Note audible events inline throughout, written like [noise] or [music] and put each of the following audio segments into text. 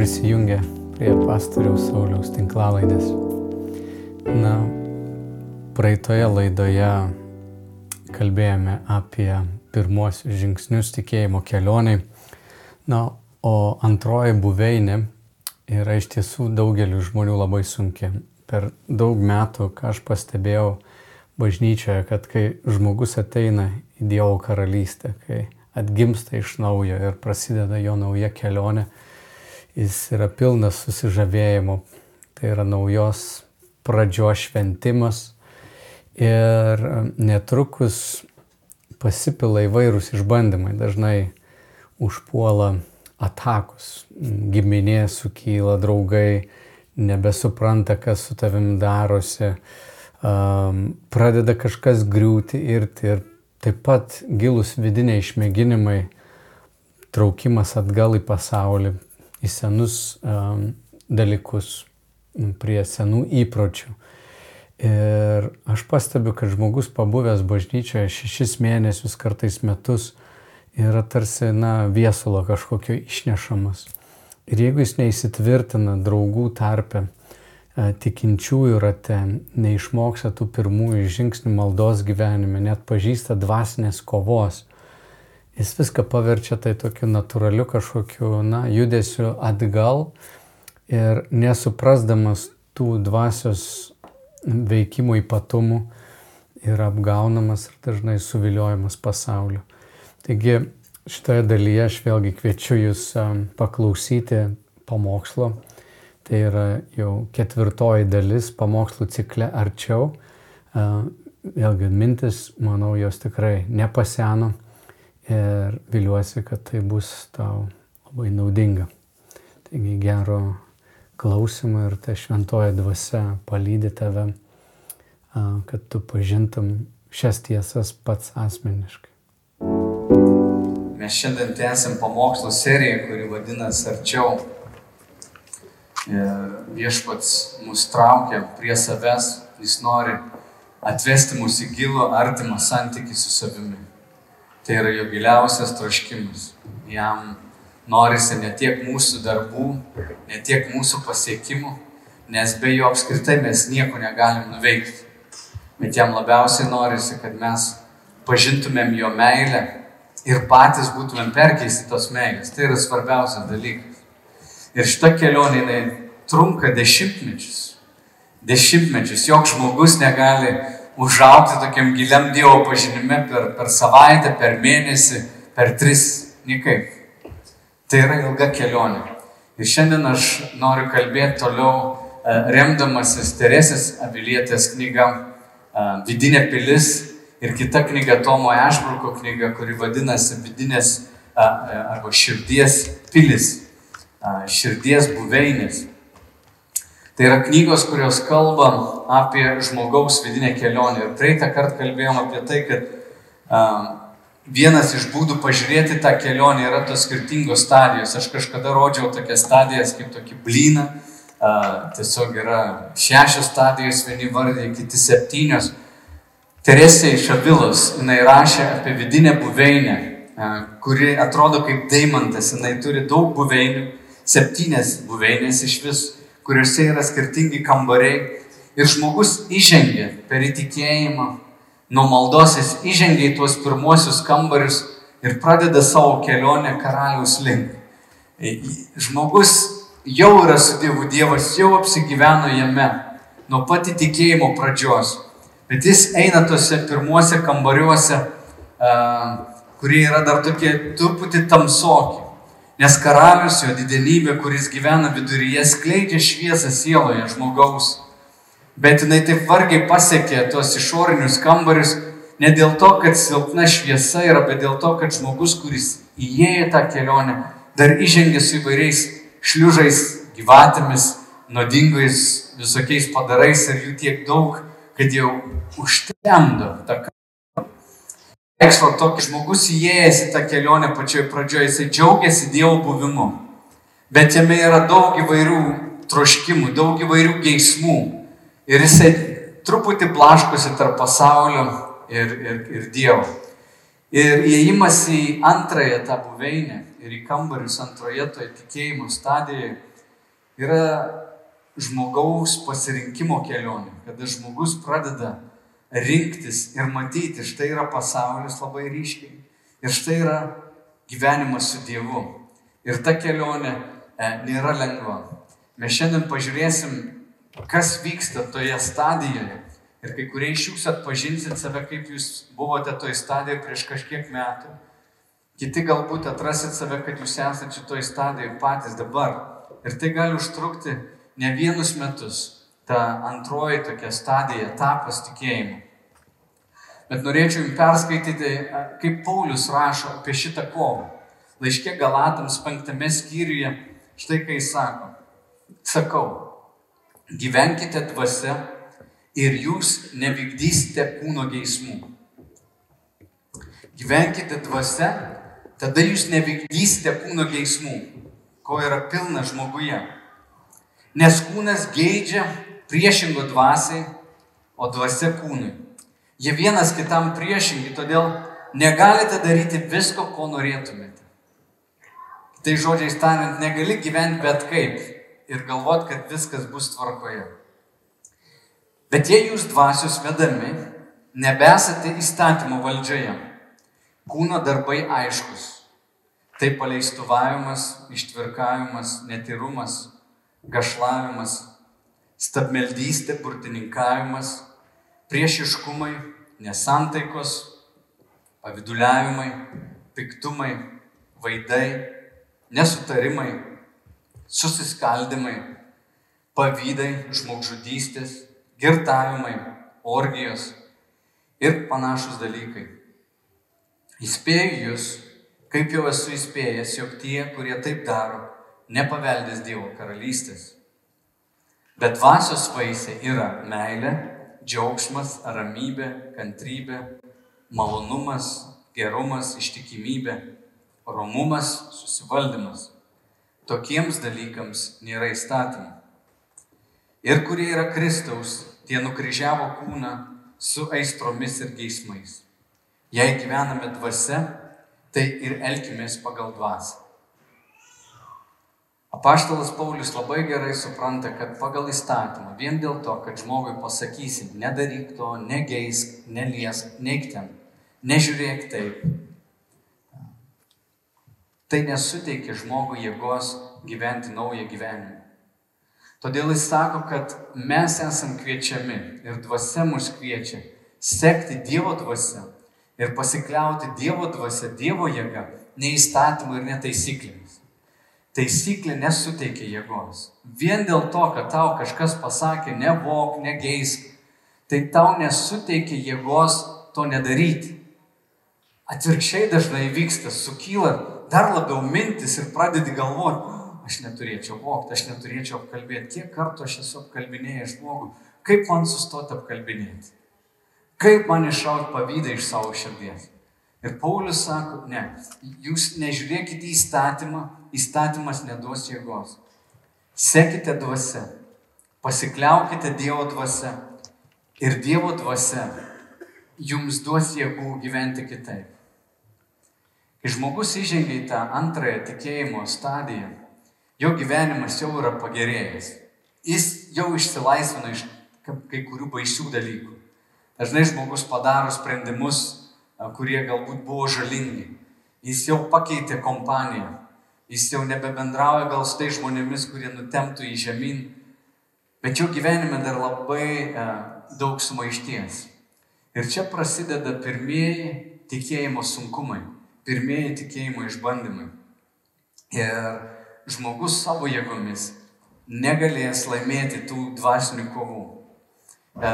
prisijungę prie pastoriaus Sauliaus tinklalaidės. Na, praeitoje laidoje kalbėjome apie pirmuosius žingsnius tikėjimo kelioniai. Na, o antroji buveinė yra iš tiesų daugeliu žmonių labai sunki. Per daug metų, ką aš pastebėjau bažnyčioje, kad kai žmogus ateina į Dievo karalystę, kai atgimsta iš naujo ir prasideda jo nauja kelionė, jis yra pilnas susižavėjimo, tai yra naujos pradžios šventimas. Ir netrukus pasipila įvairūs išbandymai, dažnai užpuola atakus, giminė sukyla, draugai nebesupranta, kas su tavim darosi, um, pradeda kažkas griūti irti. Ir taip pat gilus vidiniai išmėginimai, traukimas atgal į pasaulį, į senus um, dalykus, prie senų įpročių. Ir aš pastebiu, kad žmogus pabuvęs bažnyčioje šešis mėnesius, kartais metus, yra tarsi, na, viesulo kažkokio išnešamas. Ir jeigu jis neįsitvirtina draugų tarpe, e, tikinčiųjų rate, neišmoksta tų pirmųjų žingsnių maldos gyvenime, net pažįsta dvasinės kovos, jis viską paverčia tai tokiu natūraliu kažkokiu, na, judesiu atgal ir nesuprasdamas tų dvasios veikimo ypatumų yra apgaunamas ir dažnai suviliojamas pasauliu. Taigi šitoje dalyje aš vėlgi kviečiu jūs paklausyti pamokslo. Tai yra jau ketvirtoji dalis pamokslų cikle arčiau. Vėlgi mintis, manau, jos tikrai nepaseno ir viliuosi, kad tai bus tau labai naudinga. Taigi gero klausimą ir ta šventoji dvasia palydė tave, kad tu pažintum šias tiesas pats asmeniškai. Mes šiandien tęsim pamokslo seriją, kuri vadinasi Arčiau. Ir viešpats mus traukia prie savęs, jis nori atvesti mus į gilų artimą santykį su savimi. Tai yra jo giliausias troškimas. Jam norisi ne tiek mūsų darbų, ne tiek mūsų pasiekimų, nes be jo apskritai mes nieko negalim nuveikti. Bet jam labiausiai norisi, kad mes pažintumėm jo meilę ir patys būtumėm perkeisti tos meilės. Tai yra svarbiausias dalykas. Ir šita kelionė, jinai trunka dešimtmečius. Dešimtmečius. Joks žmogus negali užaukti tokiam giliam Dievo pažinime per, per savaitę, per mėnesį, per tris. Niekaip. Tai yra ilga kelionė. Ir šiandien aš noriu kalbėti toliau e, remdamasis Teresės Avilietės knyga e, Vidinė pilis ir kita knyga Tomo Ešbruko knyga, kuri vadinasi Vidinės e, arba širdies pilis, širdies buveinės. Tai yra knygos, kurios kalba apie žmogaus vidinę kelionę. Ir praeitą kartą kalbėjom apie tai, kad vienas iš būdų pažiūrėti tą kelionę yra tos skirtingos stadijos. Aš kažkada rodžiau tokias stadijas kaip tokį blyną. Uh, tiesiog yra šešios stadijos, vieni vardai, kiti septynios. Teresė iš Avilos, jinai rašė apie vidinę buveinę, uh, kuri atrodo kaip deimantas, jinai turi daug buveinių, septynės buveinės iš vis, kuriuose yra skirtingi kambariai. Ir žmogus įžengia per įtikėjimą, nuo maldos jis įžengia į tuos pirmuosius kambarius ir pradeda savo kelionę karaliaus link. E, žmogus jau yra su Dievu, Dievas jau apsigyveno jame nuo pat įtikėjimo pradžios. Bet jis eina tuose pirmuose kambariuose, kurie yra dar tokie truputį tamsoki. Nes karalius, jo didelybė, kuris gyvena viduryje, skleidžia šviesą sieloje žmogaus. Bet jinai taip vargiai pasiekė tuos išorinius kambarius, ne dėl to, kad silpna šviesa yra, bet dėl to, kad žmogus, kuris įėjo tą kelionę, dar įžengė su įvairiais šliužais, gyvatėmis, nuodingais visokiais padarais ir jų tiek daug, kad jau užtemdo tą kalbą. Reikslo tokį žmogus įėjęs į tą kelionę pačioje pradžioje, jisai džiaugiasi Dievo buvimu, bet jame yra daug įvairių troškimų, daug įvairių geismų, Ir jisai truputį blaškosi tarp pasaulio ir, ir, ir Dievo. Ir įėjimas į antrąją tą buveinę ir į kambarius antroje toje tikėjimo stadijoje yra žmogaus pasirinkimo kelionė, kada žmogus pradeda rinktis ir matyti, štai yra pasaulis labai ryškiai ir štai yra gyvenimas su Dievu. Ir ta kelionė e, nėra lengva. Mes šiandien pažiūrėsim, kas vyksta toje stadijoje. Ir kai kurie iš jūsų atpažinsit save, kaip jūs buvote toje stadijoje prieš kažkiek metų. Kiti galbūt atrasit save, kad jūs esate šitoje stadijoje patys dabar. Ir tai gali užtrukti ne vienus metus. Ta antroji tokia stadija, etapas tikėjimu. Bet norėčiau jums perskaityti, kaip Paulius rašo apie šitą kovą. Laiškė Galatams penktame skyriuje, štai ką jis sako. Sakau, gyvenkite dvasia ir jūs nevykdysite kūno geismų. Gyvenkite dvasia, tada jūs nevykdysite kūno geismų, ko yra pilna žmoguje. Nes kūnas geidžia priešingo dvasiai, o dvasia kūnui. Jie vienas kitam priešingi, todėl negalite daryti visko, ko norėtumėte. Tai žodžiai tariant, negali gyventi bet kaip ir galvot, kad viskas bus tvarkoje. Bet jei jūs dvasios vedami, nebesate įstatymo valdžioje. Kūno darbai aiškus. Tai paleistuvavimas, ištvirkavimas, netirumas, gašlavimas, stabmeldystė, burtininkavimas, priešiškumai, nesantaikos, paviduliavimai, piktumai, vaidai, nesutarimai, susiskaldimai, pavydai, žmogžudystės, girtavimai, orgijos ir panašus dalykai. Įspėju jūs, kaip jau esu įspėjęs, jog tie, kurie taip daro, nepaveldės Dievo karalystės. Bet dvasios vaisiai yra meilė, džiaugsmas, ramybė, kantrybė, malonumas, gerumas, ištikimybė, romumas, susivaldymas. Tokiems dalykams nėra įstatymų. Ir kurie yra Kristaus, tie nukryžiavo kūną su aistromis ir geismais. Jei gyvename dvasia, tai ir elkimės pagal dvasę. Apaštalas Paulius labai gerai supranta, kad pagal įstatymą, vien dėl to, kad žmogui pasakysim, nedaryk to, negeisk, neliesk, neik ten, nežiūrėk taip, tai nesuteikia žmogui jėgos gyventi naują gyvenimą. Todėl jis sako, kad mes esam kviečiami ir dvasia mus kviečia sekti Dievo dvasia ir pasikliauti Dievo dvasia, Dievo jėga, ne įstatymu ir netaisyklėmis. Taisyklė nesuteikia jėgos. Vien dėl to, kad tau kažkas pasakė, nevok, negeisk, tai tau nesuteikia jėgos to nedaryti. Atvirkščiai dažnai vyksta, sukyla dar labiau mintis ir pradedi galvoti, aš neturėčiau vokti, aš neturėčiau apkalbėti. Kiek kartų aš esu apkalbinėjęs žmogų, kaip man sustoti apkalbinėti? Kaip man iššauti pavydą iš savo širdies? Ir Paulius sako, ne, jūs nežiūrėkite į įstatymą, įstatymas neduos jėgos. Sekite dvasia, pasikliaukite Dievo dvasia ir Dievo dvasia jums duos jėgų gyventi kitaip. Kai žmogus įžengia į tą antrąją tikėjimo stadiją, jo gyvenimas jau yra pagerėjęs. Jis jau išsilaisvina iš kai kurių baisių dalykų. Dažnai žmogus padaro sprendimus, kurie galbūt buvo žalingi. Jis jau pakeitė kompaniją. Jis jau nebebendrauja gal su tai žmonėmis, kurie nutemtų į žemyn. Bet jo gyvenime dar labai e, daug sumaišties. Ir čia prasideda pirmieji tikėjimo sunkumai pirmieji tikėjimo išbandymai. Ir žmogus savo jėgomis negalės laimėti tų dvasinių kovų. E,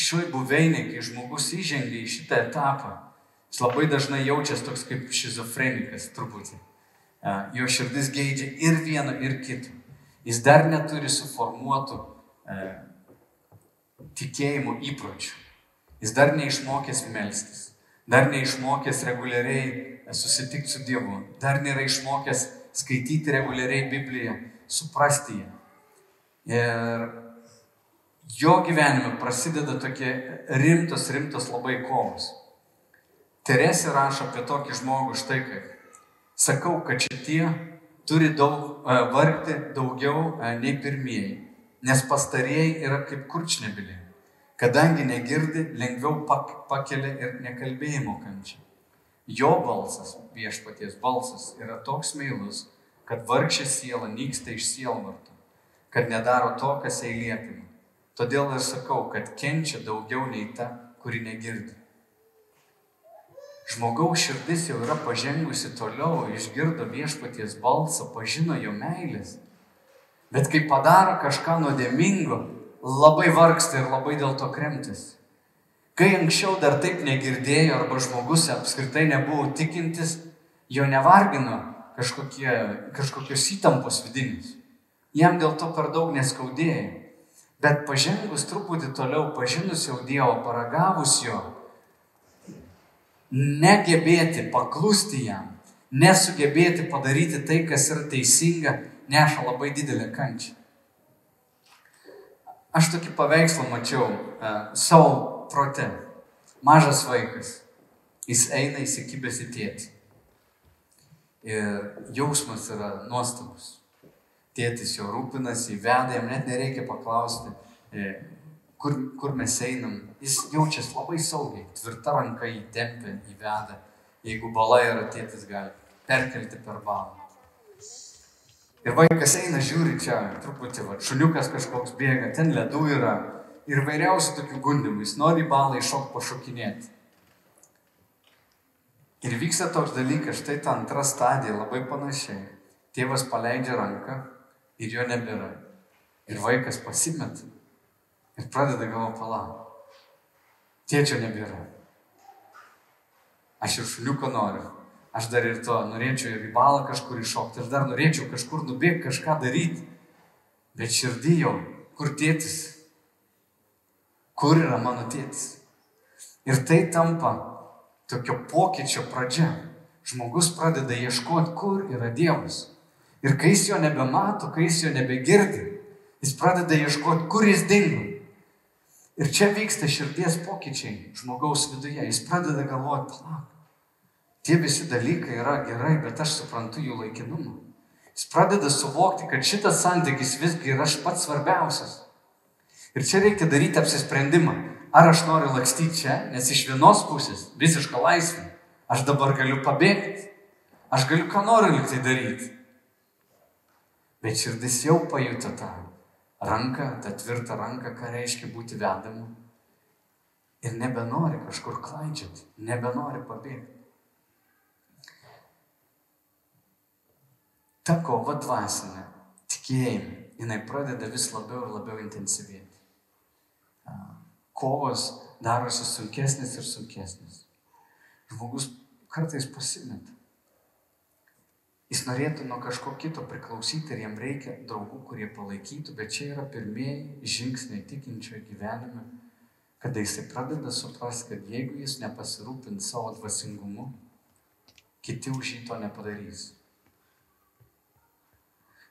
šioj buveinė, kai žmogus įžengia į šitą etapą, jis labai dažnai jaučiasi toks kaip šizofrenikas truputį. E, jo širdis geidžia ir vieno, ir kito. Jis dar neturi suformuotų e, tikėjimo įpročių. Jis dar neišmokęs melstis dar neišmokęs reguliariai susitikti su Dievu, dar nėra išmokęs skaityti reguliariai Bibliją, suprasti ją. Ir jo gyvenime prasideda tokie rimtos, rimtos labai kovos. Teresė rašo apie tokį žmogų štai kaip. Sakau, kad šitie, turi daug, e, vargti daugiau e, nei pirmieji, nes pastarieji yra kaip kurčnebiliai. Kadangi negirdi, lengviau pak, pakelia ir nekalbėjimo kančia. Jo balsas, viešpaties balsas, yra toks meilus, kad vargšė siela nyksta iš sielvarto, kad nedaro to, kas jai liepima. Todėl ir sakau, kad kenčia daugiau nei ta, kuri negirdi. Žmogaus širdis jau yra pažengusi toliau, išgirdo viešpaties balsą, pažino jo meilės. Bet kai padaro kažką nuodėmingo, labai vargsta ir labai dėl to kremtis. Kai anksčiau dar taip negirdėjo arba žmogus apskritai nebuvo tikintis, jo nevargino kažkokie, kažkokios įtampos vidinis. Jam dėl to per daug neskaudėjo. Bet pažengus truputį toliau, pažinus jau Dievo, paragavus jo, negebėti paklusti jam, nesugebėti padaryti tai, kas yra teisinga, neša labai didelę kančią. Aš tokį paveikslą mačiau uh, savo prote. Mažas vaikas. Jis eina įsikibęs į tėtį. Ir jausmas yra nuostabus. Tėtis jo rūpinasi, veda, jam net nereikia paklausti, e, kur, kur mes einam, jis jaučiasi labai saugiai, tvirta ranka įtempia, įveda. Jeigu bala yra tėtis, gali perkelti per balą. Ir vaikas eina, žiūri čia, truputį, va, šuniukas kažkoks bėga, ten ledų yra ir vairiausių tokių gundimų, jis nori balą iššok pašokinėti. Ir vyksta toks dalykas, štai ta antra stadija labai panašiai. Tėvas paleidžia ranką ir jo nebėra. Ir vaikas pasimeta. Ir pradeda galvo palauk. Tėčio nebėra. Aš ir šuniuko noriu. Aš dar ir to norėčiau ir į balą kažkur iššokti. Aš dar norėčiau kažkur nubėgti, kažką daryti. Bet širdį jau, kur tėtis? Kur yra mano tėtis? Ir tai tampa tokio pokyčio pradžia. Žmogus pradeda ieškoti, kur yra Dievas. Ir kai jis jo nebemato, kai jis jo nebegirdi, jis pradeda ieškoti, kur jis dingo. Ir čia vyksta širdies pokyčiai žmogaus viduje. Jis pradeda galvoti, palauk, tie visi dalykai yra gerai, bet aš suprantu jų laikinumą. Jis pradeda suvokti, kad šitas santykis visgi yra pats svarbiausias. Ir čia reikia daryti apsisprendimą. Ar aš noriu lakstyti čia, nes iš vienos pusės visiška laisvė. Aš dabar galiu pabėgti. Aš galiu ką noriu liktai daryti. Bet širdis jau pajuto tą ranką, tą tvirtą ranką, ką reiškia būti vedamu. Ir nebenori kažkur klaidžiati, nebenori pabėgti. Ta kova dvasinė, tikėjimai, jinai pradeda vis labiau ir labiau intensyvėti. Kovos darosi sunkesnis ir sunkesnis. Žmogus kartais pasimeta. Jis norėtų nuo kažko kito priklausyti ir jam reikia draugų, kurie palaikytų, bet čia yra pirmieji žingsniai tikinčio gyvenime, kada jisai pradeda suprasti, kad jeigu jis nepasirūpins savo dvasingumu, kiti už jį to nepadarys.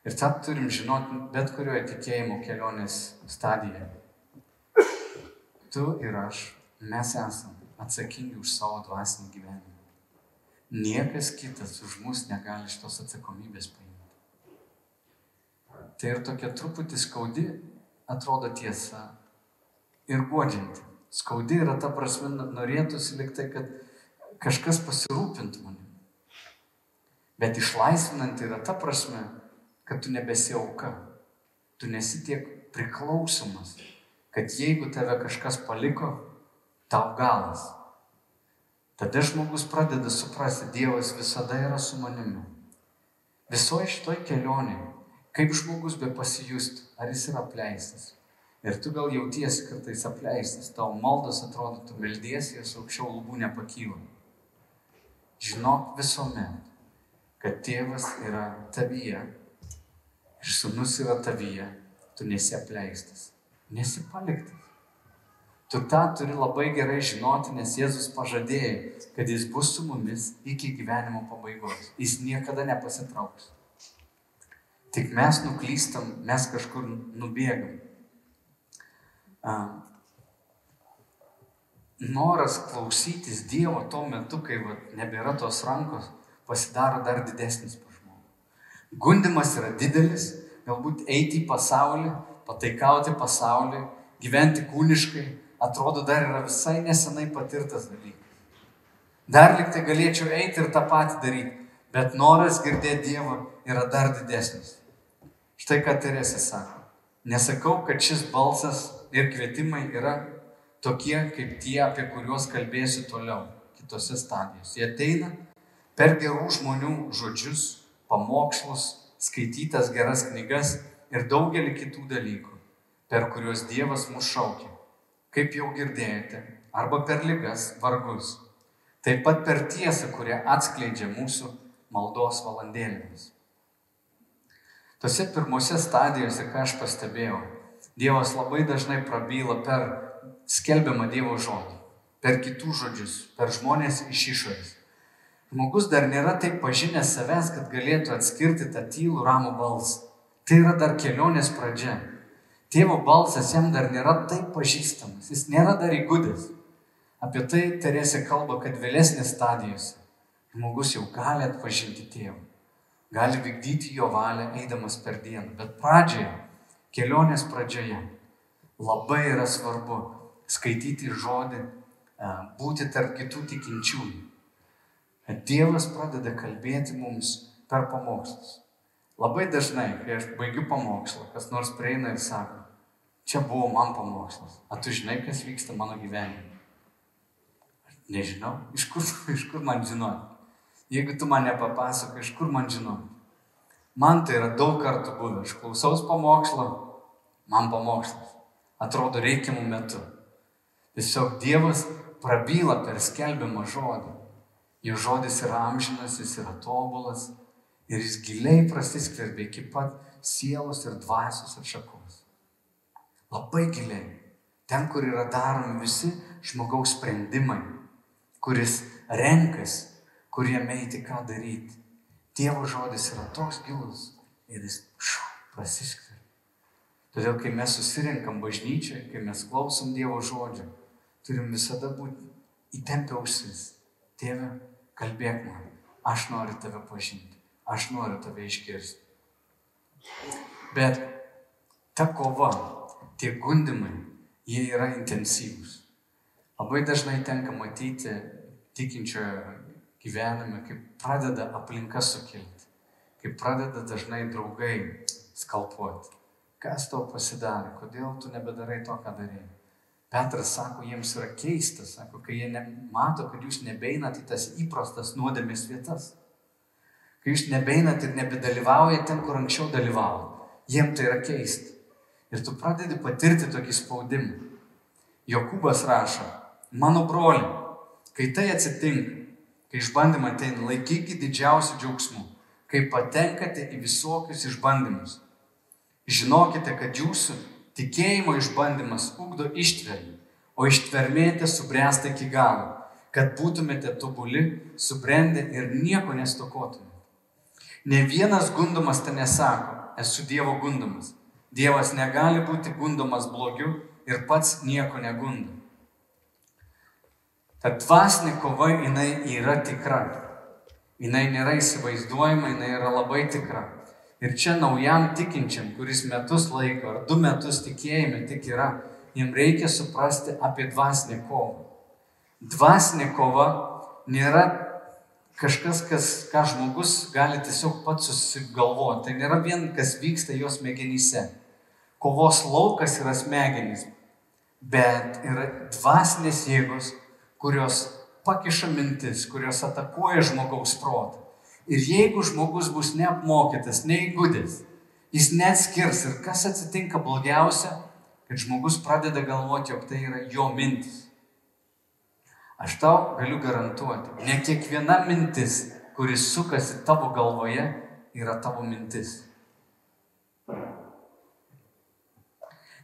Ir tą turim žinoti bet kurioje tikėjimo kelionės stadijoje. Tu ir aš, mes esame atsakingi už savo dvasinį gyvenimą. Niekas kitas už mus negali šitos atsakomybės paimti. Tai ir tokia truputį skaudi atrodo tiesa ir godžianti. Skaudi yra ta prasme, norėtųsi liktai, kad kažkas pasirūpintų manim. Bet išlaisvinanti yra ta prasme, kad tu nebesi auka. Tu nesi tiek priklausomas, kad jeigu tave kažkas paliko, tau galas. Tada žmogus pradeda suprasti, Dievas visada yra su manimi. Visoje šitoj kelionėje, kaip žmogus be pasijust, ar jis yra apleistas. Ir tu gal jautiesi kartais apleistas, tavo maldos atrodo, tu meldiesi, jas aukščiau lubų nepakyla. Žinok visuomet, kad tėvas yra tavyje ir sunus yra tavyje, tu nesi apleistas, nesi paliktas. Tu tą turi labai gerai žinoti, nes Jėzus pažadėjo, kad Jis bus su mumis iki gyvenimo pabaigos. Jis niekada nepasitrauks. Tik mes nuklystam, mes kažkur nubėgam. Noras klausytis Dievo tuo metu, kai va, nebėra tos rankos, pasidaro dar didesnis pa žmogų. Gundimas yra didelis, galbūt eiti į pasaulį, pataikauti pasaulį, gyventi kūniškai, atrodo dar yra visai nesenai patirtas dalykas. Dar liktai galėčiau eiti ir tą patį daryti, bet noras girdėti Dievą yra dar didesnis. Štai ką Teresė sako. Nesakau, kad šis balsas ir kvietimai yra tokie kaip tie, apie kuriuos kalbėsiu toliau, kitose stadijose. Jie ateina per gerų žmonių žodžius, pamokslus, skaitytas geras knygas ir daugelį kitų dalykų, per kuriuos Dievas mus šaukia. Kaip jau girdėjote, arba per lygas, vargus. Taip pat per tiesą, kurią atskleidžia mūsų maldos valandėlėmis. Tose pirmose stadijose, ką aš pastebėjau, Dievas labai dažnai prabyla per skelbiamą Dievo žodį, per kitų žodžius, per žmonės iš išorės. Žmogus dar nėra taip pažinęs savęs, kad galėtų atskirti tą tylų ramų balsą. Tai yra dar kelionės pradžia. Tėvo balsas jam dar nėra taip pažįstamas, jis nėra dar įgudęs. Apie tai Teresė kalba, kad vėlesnės stadijose žmogus jau gali atpažinti tėvą, gali vykdyti jo valią eidamas per dieną. Bet pradžioje, kelionės pradžioje, labai yra svarbu skaityti žodį, e, būti tarp kitų tikinčiųjų. Dievas pradeda kalbėti mums per pamokslus. Labai dažnai, kai aš baigiu pamokslą, kas nors prieina ir sako, čia buvo man pamokslas. A tu žinai, kas vyksta mano gyvenime? Nežinau, iš kur, [laughs] iš kur man žinoti. Jeigu tu man nepapasakai, iš kur man žinoti. Man tai yra daug kartų buvę. Aš klausaus pamokslo, man pamokslas. Atrodo reikiamų metų. Tiesiog Dievas prabyla per skelbiamą žodį. Jo žodis yra amžinas, jis yra tobulas ir jis giliai prasiskverbia iki pat sielos ir dvasios atšakos. Labai giliai. Ten, kur yra daromi visi žmogaus sprendimai, kuris renkasi, kur jame eiti, ką daryti. Dievo žodis yra toks gilus ir jis šu, prasiskverbia. Todėl, kai mes susirinkam bažnyčią, kai mes klausom Dievo žodžio, turim visada būti įtempę ausis. Tėve, kalbėk man, aš noriu tave pažinti, aš noriu tave išgirsti. Bet ta kova, tie gundimai, jie yra intensyvūs. Labai dažnai tenka matyti tikinčiojo gyvenime, kaip pradeda aplinka sukilti, kaip pradeda dažnai draugai skalpuoti. Kas tau pasidarė, kodėl tu nebedarai to, ką darėjai. Petras sako, jiems yra keista, sako, kai jie mato, kad jūs nebeinat į tas įprastas nuodėmės vietas. Kai jūs nebeinat ir nebedalyvaujate ten, kur anksčiau dalyvavo. Jiems tai yra keista. Ir tu pradedi patirti tokį spaudimą. Jokūbas rašo, mano broli, kai tai atsitinka, kai išbandymai ateina, laikykite didžiausių džiaugsmų, kai patenkate į visokius išbandymus. Žinokite, kad jūsų Tikėjimo išbandymas ugdo ištvermę, o ištvermėte subręsta iki galo, kad būtumėte tobuli, subrendę ir nieko nestokotumėte. Ne vienas gundomas ten nesako, esu Dievo gundomas. Dievas negali būti gundomas blogiu ir pats nieko negunda. Ta dvasinė kova jinai yra tikra. Jinai nėra įsivaizduojama, jinai yra labai tikra. Ir čia naujam tikinčiam, kuris metus laiko ar du metus tikėjime tik yra, jiem reikia suprasti apie dvasinę kovą. Dvasinė kova nėra kažkas, kas, ką žmogus gali tiesiog pats susigalvoti. Tai nėra vien, kas vyksta jos smegenyse. Kovos laukas yra smegenys, bet yra dvasinės jėgos, kurios pakiša mintis, kurios atakuoja žmogaus protą. Ir jeigu žmogus bus neapmokytas, neįgudęs, jis neatskirs ir kas atsitinka blogiausia, kad žmogus pradeda galvoti, jog tai yra jo mintis. Aš tau galiu garantuoti, ne kiekviena mintis, kuris sukasi tavo galvoje, yra tavo mintis.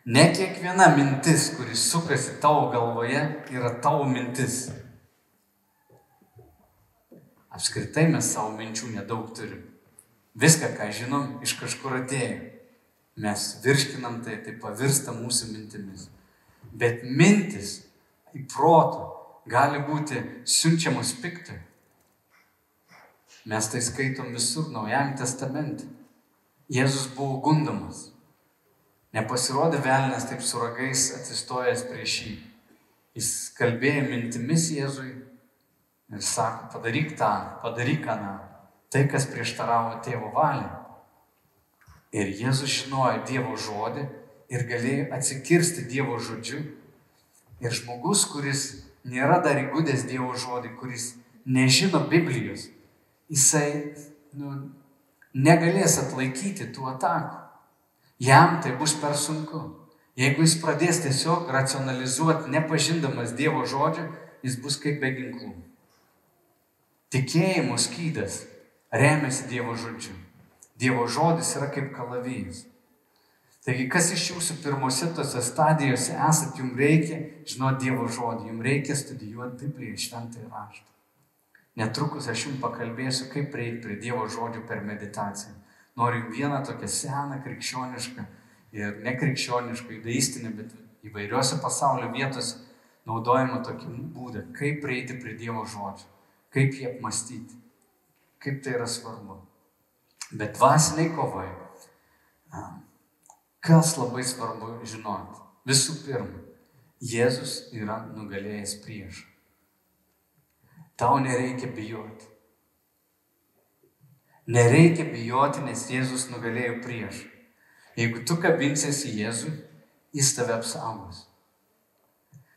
Ne kiekviena mintis, kuris sukasi tavo galvoje, yra tavo mintis. Apskritai mes savo minčių nedaug turim. Viską, ką žinom, iš kažkur atėjo. Mes virškinam tai, tai pavirsta mūsų mintimis. Bet mintis į protą gali būti siunčiamos piktai. Mes tai skaitom visur Naujajame testamente. Jėzus buvo gundomas. Nepasirodė velnės taip su ragais atsistojęs prieš jį. Jis kalbėjo mintimis Jėzui ir sako, padaryk tą, padaryk aną, tai kas prieštaravo tėvo valiai. Ir Jėzus žinojo Dievo žodį ir galėjo atsikirsti Dievo žodžiu. Ir žmogus, kuris nėra dar įgūdęs Dievo žodį, kuris nežino Biblijos, jisai nu, negalės atlaikyti tų atakų. Jam tai bus per sunku. Jeigu jis pradės tiesiog racionalizuoti, nepažindamas Dievo žodžio, jis bus kaip be ginklų. Tikėjimo skydas remiasi Dievo žodžiu. Dievo žodis yra kaip kalavijas. Taigi, kas iš jūsų pirmose tose stadijose esat, jums reikia žinoti Dievo žodį, jums reikia studijuoti Bibliją, šventąjį raštą. Netrukus aš jums pakalbėsiu, kaip prieiti prie Dievo žodžių per meditaciją. Noriu vieną tokią seną krikščionišką ir nekrikščionišką, judaistinę, bet įvairiose pasaulio vietose naudojama tokį būdą, kaip prieiti prie Dievo žodžių, kaip jį apmastyti, kaip tai yra svarbu. Bet dvasiniai kovai, kas labai svarbu žinoti. Visų pirma, Jėzus yra nugalėjęs priešą. Tau nereikia bijoti. Nereikia bijoti, nes Jėzus nugalėjo prieš. Jeigu tu kabinsiesi Jėzui, jis tave apsaugos.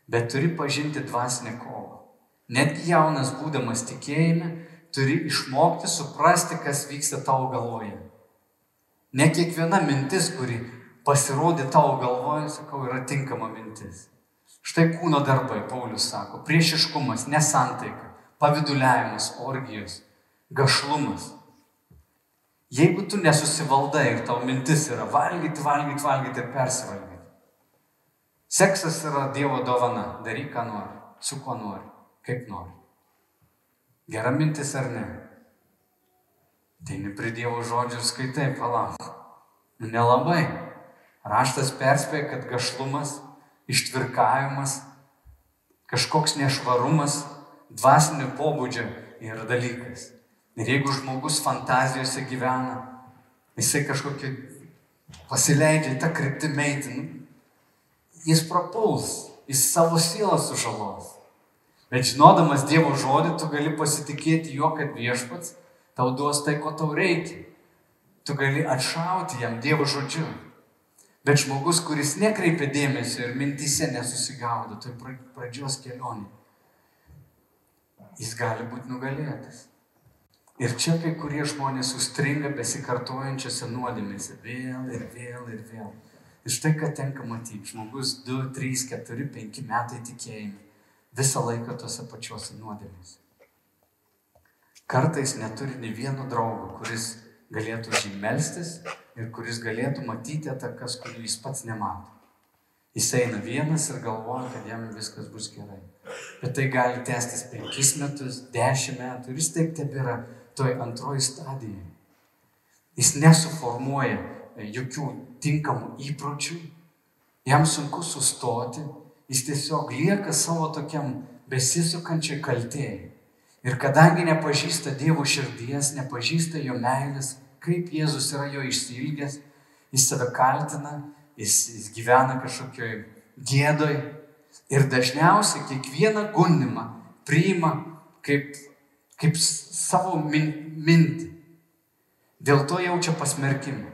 Bet turi pažinti dvasinę kovą. Netgi jaunas būdamas tikėjime, turi išmokti suprasti, kas vyksta tavo galvoje. Ne kiekviena mintis, kuri pasirodė tavo galvoje, sakau, yra tinkama mintis. Štai kūno darbai, Paulius sako, priešiškumas, nesantaika, paviduliavimas, orgijos, gašlumas. Jeigu tu nesusivaldai ir tau mintis yra valgyti, valgyti, valgyti ir persivalgyti. Seksas yra Dievo dovana. Daryk, ką nori, su kuo nori, kaip nori. Gera mintis ar ne? Tai ne prie Dievo žodžių ir skaitai, palauk. Nu, nelabai. Raštas perspėja, kad gašlumas, ištvirkavimas, kažkoks nešvarumas, dvasinio pobūdžio yra dalykas. Ir jeigu žmogus fantazijose gyvena, jisai kažkokį pasileidžia tą kryptimį eiti, nu, jis prapuls, jis savo sielą sužalos. Bet žinodamas Dievo žodį, tu gali pasitikėti juo, kad viešpats tau duos tai, ko tau reikia. Tu gali atšauti jam Dievo žodžiu. Bet žmogus, kuris nekreipia dėmesio ir mintise nesusigaudo, tai pradžios kelionė, jis gali būti nugalėtas. Ir čia kai kurie žmonės užstringa besikartojančiose nuodėmėse vėl ir vėl ir vėl. Ir štai ką tenka matyti. Žmogus 2, 3, 4, 5 metai tikėjime. Visą laiką tose pačiose nuodėmėse. Kartais neturi nei vieno draugo, kuris galėtų už jį melstis ir kuris galėtų matyti atakas, kurių jis pats nemato. Jis eina vienas ir galvoja, kad jam viskas bus gerai. Bet tai gali tęstis penkis metus, dešimt metų ir jis taip tebėra toj antroji stadijai. Jis nesuformuoja jokių tinkamų įpročių, jam sunku sustoti, jis tiesiog lieka savo tokiam besisukančiai kaltėjai. Ir kadangi nepažįsta Dievo širdies, nepažįsta jo meilės, kaip Jėzus yra jo išsilgęs, jis save kaltina, jis, jis gyvena kažkokioj gėdoj ir dažniausiai kiekvieną gundimą priima kaip kaip savo min, mintį. Dėl to jaučia pasmerkimą.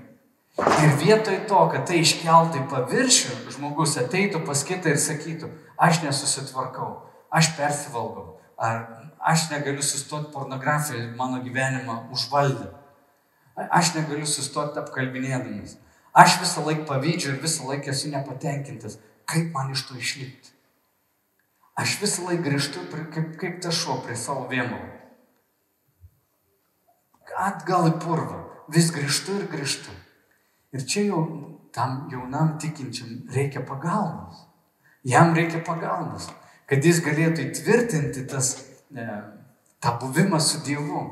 Ir vietoj to, kad tai iškeltai paviršių, žmogus ateitų pas kitą ir sakytų, aš nesusitvarkau, aš persivalgau, ar aš negaliu sustoti pornografiją, mano gyvenimą užvaldė. Aš negaliu sustoti apkalbinėdamas. Aš visą laiką pavydžiu ir visą laiką esu nepatenkintas. Kaip man iš to išlipti? Aš visą laiką grįžtu kaip, kaip ta šuo prie savo vėmalų atgal į purvą. Vis grįžtu ir grįžtu. Ir čia jau tam jaunam tikinčiam reikia pagalbos. Jam reikia pagalbos, kad jis galėtų įtvirtinti tas, e, tą buvimą su Dievu.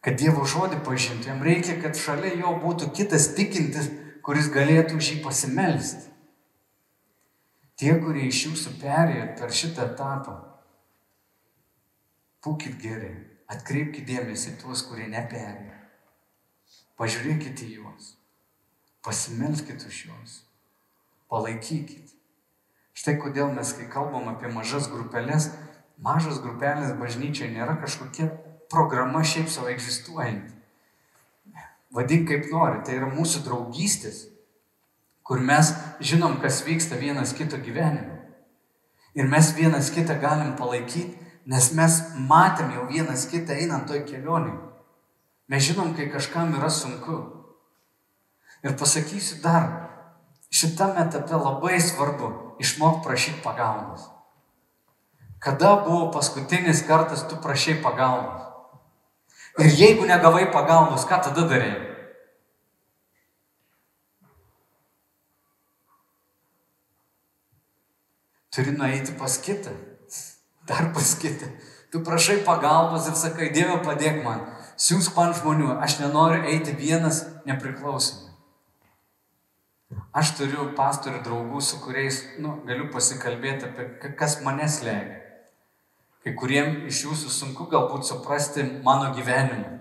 Kad Dievo žodį pažintų, jam reikia, kad šalia jo būtų kitas tikintis, kuris galėtų už jį pasimelsti. Tie, kurie iš jūsų perėjo per šitą etapą, būkite geri. Atkreipkite dėmesį tuos, kurie neperėjo. Pažiūrėkite juos. Pasimelskite už juos. Palaikykite. Štai kodėl mes, kai kalbam apie mažas grupelės, mažas grupelės bažnyčiai nėra kažkokia programa šiaip savo egzistuojanti. Vadink kaip nori, tai yra mūsų draugystės, kur mes žinom, kas vyksta vienas kito gyvenime. Ir mes vienas kitą galim palaikyti, nes mes matėm jau vienas kitą einant toj kelionį. Mes žinom, kai kažkam yra sunku. Ir pasakysiu dar, šitame etape labai svarbu išmokti prašyti pagalbos. Kada buvo paskutinis kartas tu prašai pagalbos? Ir jeigu negavai pagalbos, ką tada darėjai? Turi nueiti pas kitą. Dar pas kitą. Tu prašai pagalbos ir sakai, Dieve padėk man. Siūsk man žmonių. Aš nenoriu eiti vienas nepriklausomai. Aš turiu pastorių draugų, su kuriais nu, galiu pasikalbėti apie kas mane slegia. Kai kuriem iš jūsų sunku galbūt suprasti mano gyvenimą.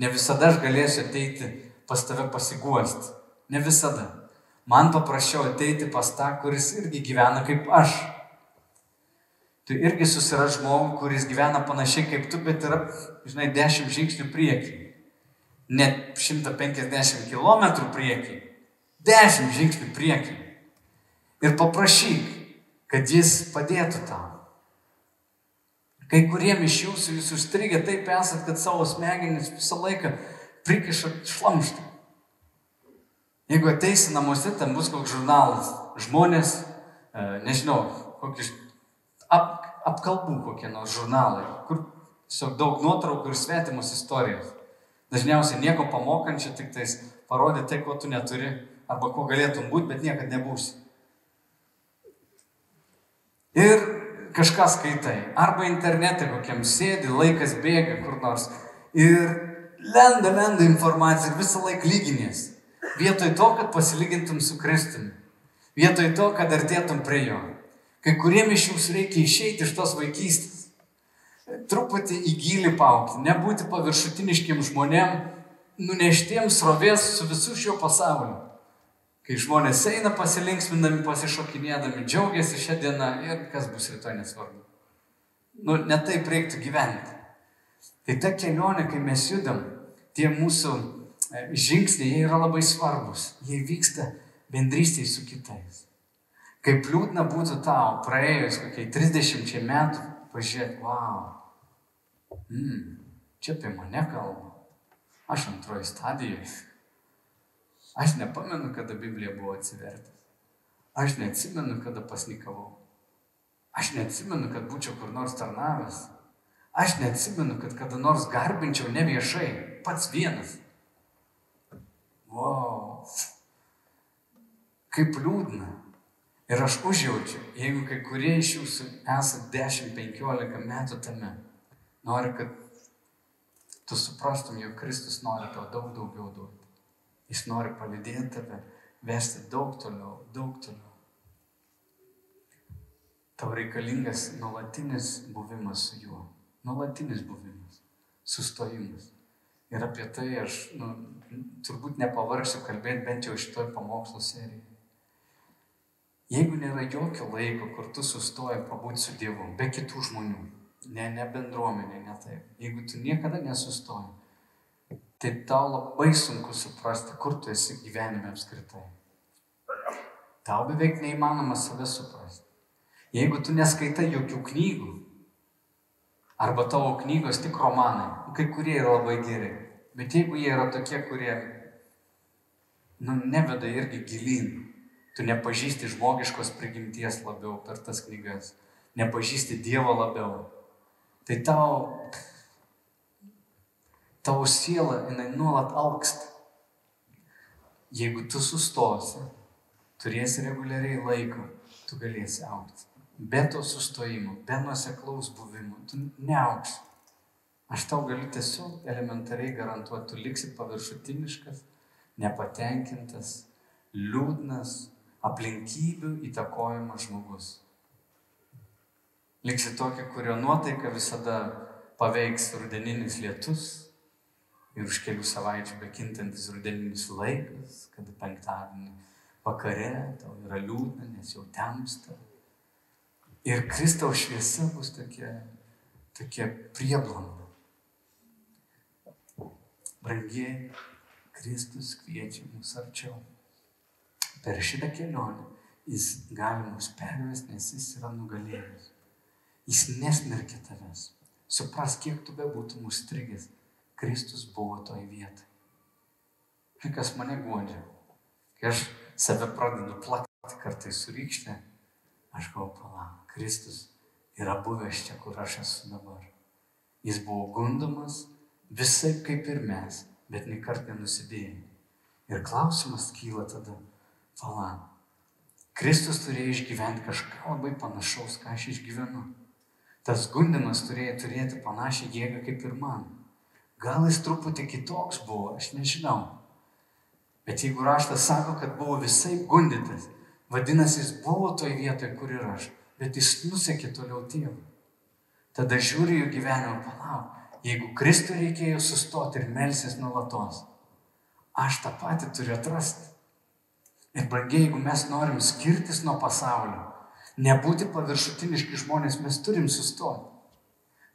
Ne visada aš galėsiu ateiti pas tave pasiguosti. Ne visada. Man paprasčiau ateiti pas tą, kuris irgi gyvena kaip aš. Tu irgi susiras žmogų, kuris gyvena panašiai kaip tu, bet yra, žinai, 10 žingsnių priekį. Net 150 km priekį. 10 žingsnių priekį. Ir paprašyk, kad jis padėtų tau. Kai kuriem iš jūsų jūs užstrigę taip esat, kad savo smegenis visą laiką prikišat šlamštą. Jeigu ateisi namuose, ten bus koks žurnalas, žmonės, e, nežinau, kokį ap, apkalbų kokie nors žurnalai, kur tiesiog daug nuotraukų ir svetimos istorijos. Dažniausiai nieko pamokančio, tik tais parodė tai, ko tu neturi, arba ko galėtum būti, bet niekada nebūsi. Ir kažką skaitai, arba internete kokiam sėdi, laikas bėga kur nors ir lenda, lenda informacija ir visą laiką lyginės. Vietoj to, kad pasilygintum su Kristumi. Vietoj to, kad artėtum prie jo. Kai kuriem iš jūsų reikia išeiti iš tos vaikystės. Truputį į gilį paukti, nebūti paviršutiniškiem žmonėm, nuneštiems srovės su visų šio pasaulio. Kai žmonės eina pasilinksmindami, pasišokinėdami, džiaugiasi šią dieną ir kas bus rytoj nesvarbu. Nu, ne taip reiktų gyventi. Tai ta kelionė, kai mes judam, tie mūsų e, žingsniai, jie yra labai svarbus. Jie vyksta bendrystėje su kitais. Kaip liūdna būtų tau praėjus kokiai 30 metų, pažiūrėti, wow, mm, čia apie mane kalba. Aš antroji stadijoje. Aš nepamenu, kada Biblija buvo atsivertęs. Aš neatsimenu, kada pasnikavau. Aš neatsimenu, kad būčiau kur nors tarnavęs. Aš neatsimenu, kad kada nors garbinčiau ne viešai, pats vienas. Wow. Kaip liūdna. Ir aš užjaučiu, jeigu kai kurie iš jūsų esate 10-15 metų tame, noriu, kad tu suprastum, jog Kristus nori tau daug daugiau duoti. Jis nori palidėti tave, vesti daug toliau, daug toliau. Tau reikalingas nuolatinis buvimas su juo. Nuolatinis buvimas. Sustojimas. Ir apie tai aš nu, turbūt nepavargsiu kalbėti bent jau šitoj pamokslo serijoje. Jeigu nėra jokio laiko, kur tu sustoji pabūti su Dievu, be kitų žmonių, ne, ne bendruomenė, ne taip. Jeigu tu niekada nesustoji, tai tau labai sunku suprasti, kur tu esi gyvenime apskritai. Tau beveik neįmanoma save suprasti. Jeigu tu neskaitai jokių knygų, arba tavo knygos tik romanai, kai kurie yra labai geri, bet jeigu jie yra tokie, kurie, nu, neveda irgi gilin, tu nepažįsti žmogiškos prigimties labiau per tas knygas, nepažįsti Dievo labiau, tai tau tavo siela, jinai nuolat auksta. Jeigu tu sustosi, turėsi reguliariai laiko, tu galėsi aukti. Be to sustojimo, be nuseklaus buvimo, tu neauksi. Aš tau galiu tiesiog elementariai garantuoti, tu liksi paviršutiniškas, nepatenkintas, liūdnas, aplinkybių įtakojamas žmogus. Liksi tokį, kurio nuotaika visada paveiks rudeninis lietus, ir už kelių savaičių bekintantis rudeninis laikas, kada penktadienį vakare tau yra liūdna, nes jau temsta. Ir Kristaus šviesa bus tokia, tokia prieblanda. Brangiai, Kristus kviečia mus arčiau. Per šitą kelionę jis gali mus pervesti, nes jis yra nugalėjęs. Jis nesmerkia tavęs. Supras, kiek tu bebūtum užstrigęs, Kristus buvo toj vietoj. Ir kas mane godžia, kai aš save pradedu plakti kartais su rykšte, aš galvoju, palauk, Kristus yra buvęs čia, kur aš esu dabar. Jis buvo gundomas visai kaip ir mes, bet niekart nenusidėjo. Ir klausimas kyla tada, palauk, Kristus turėjo išgyventi kažką labai panašaus, ką aš išgyvenu. Tas gundimas turėjo turėti panašią jėgą kaip ir man. Gal jis truputį kitoks buvo, aš nežinau. Bet jeigu raštas sako, kad buvo visai gundytas, vadinasi, jis buvo toj vietoje, kur ir aš, bet jis nusekė toliau tėvą. Tada žiūri jų gyvenimą, palauk, jeigu Kristui reikėjo sustoti ir melsis nuolatos, aš tą patį turiu atrasti. Ir brangiai, jeigu mes norim skirtis nuo pasaulio, nebūti paviršutiniški žmonės, mes turim sustoti.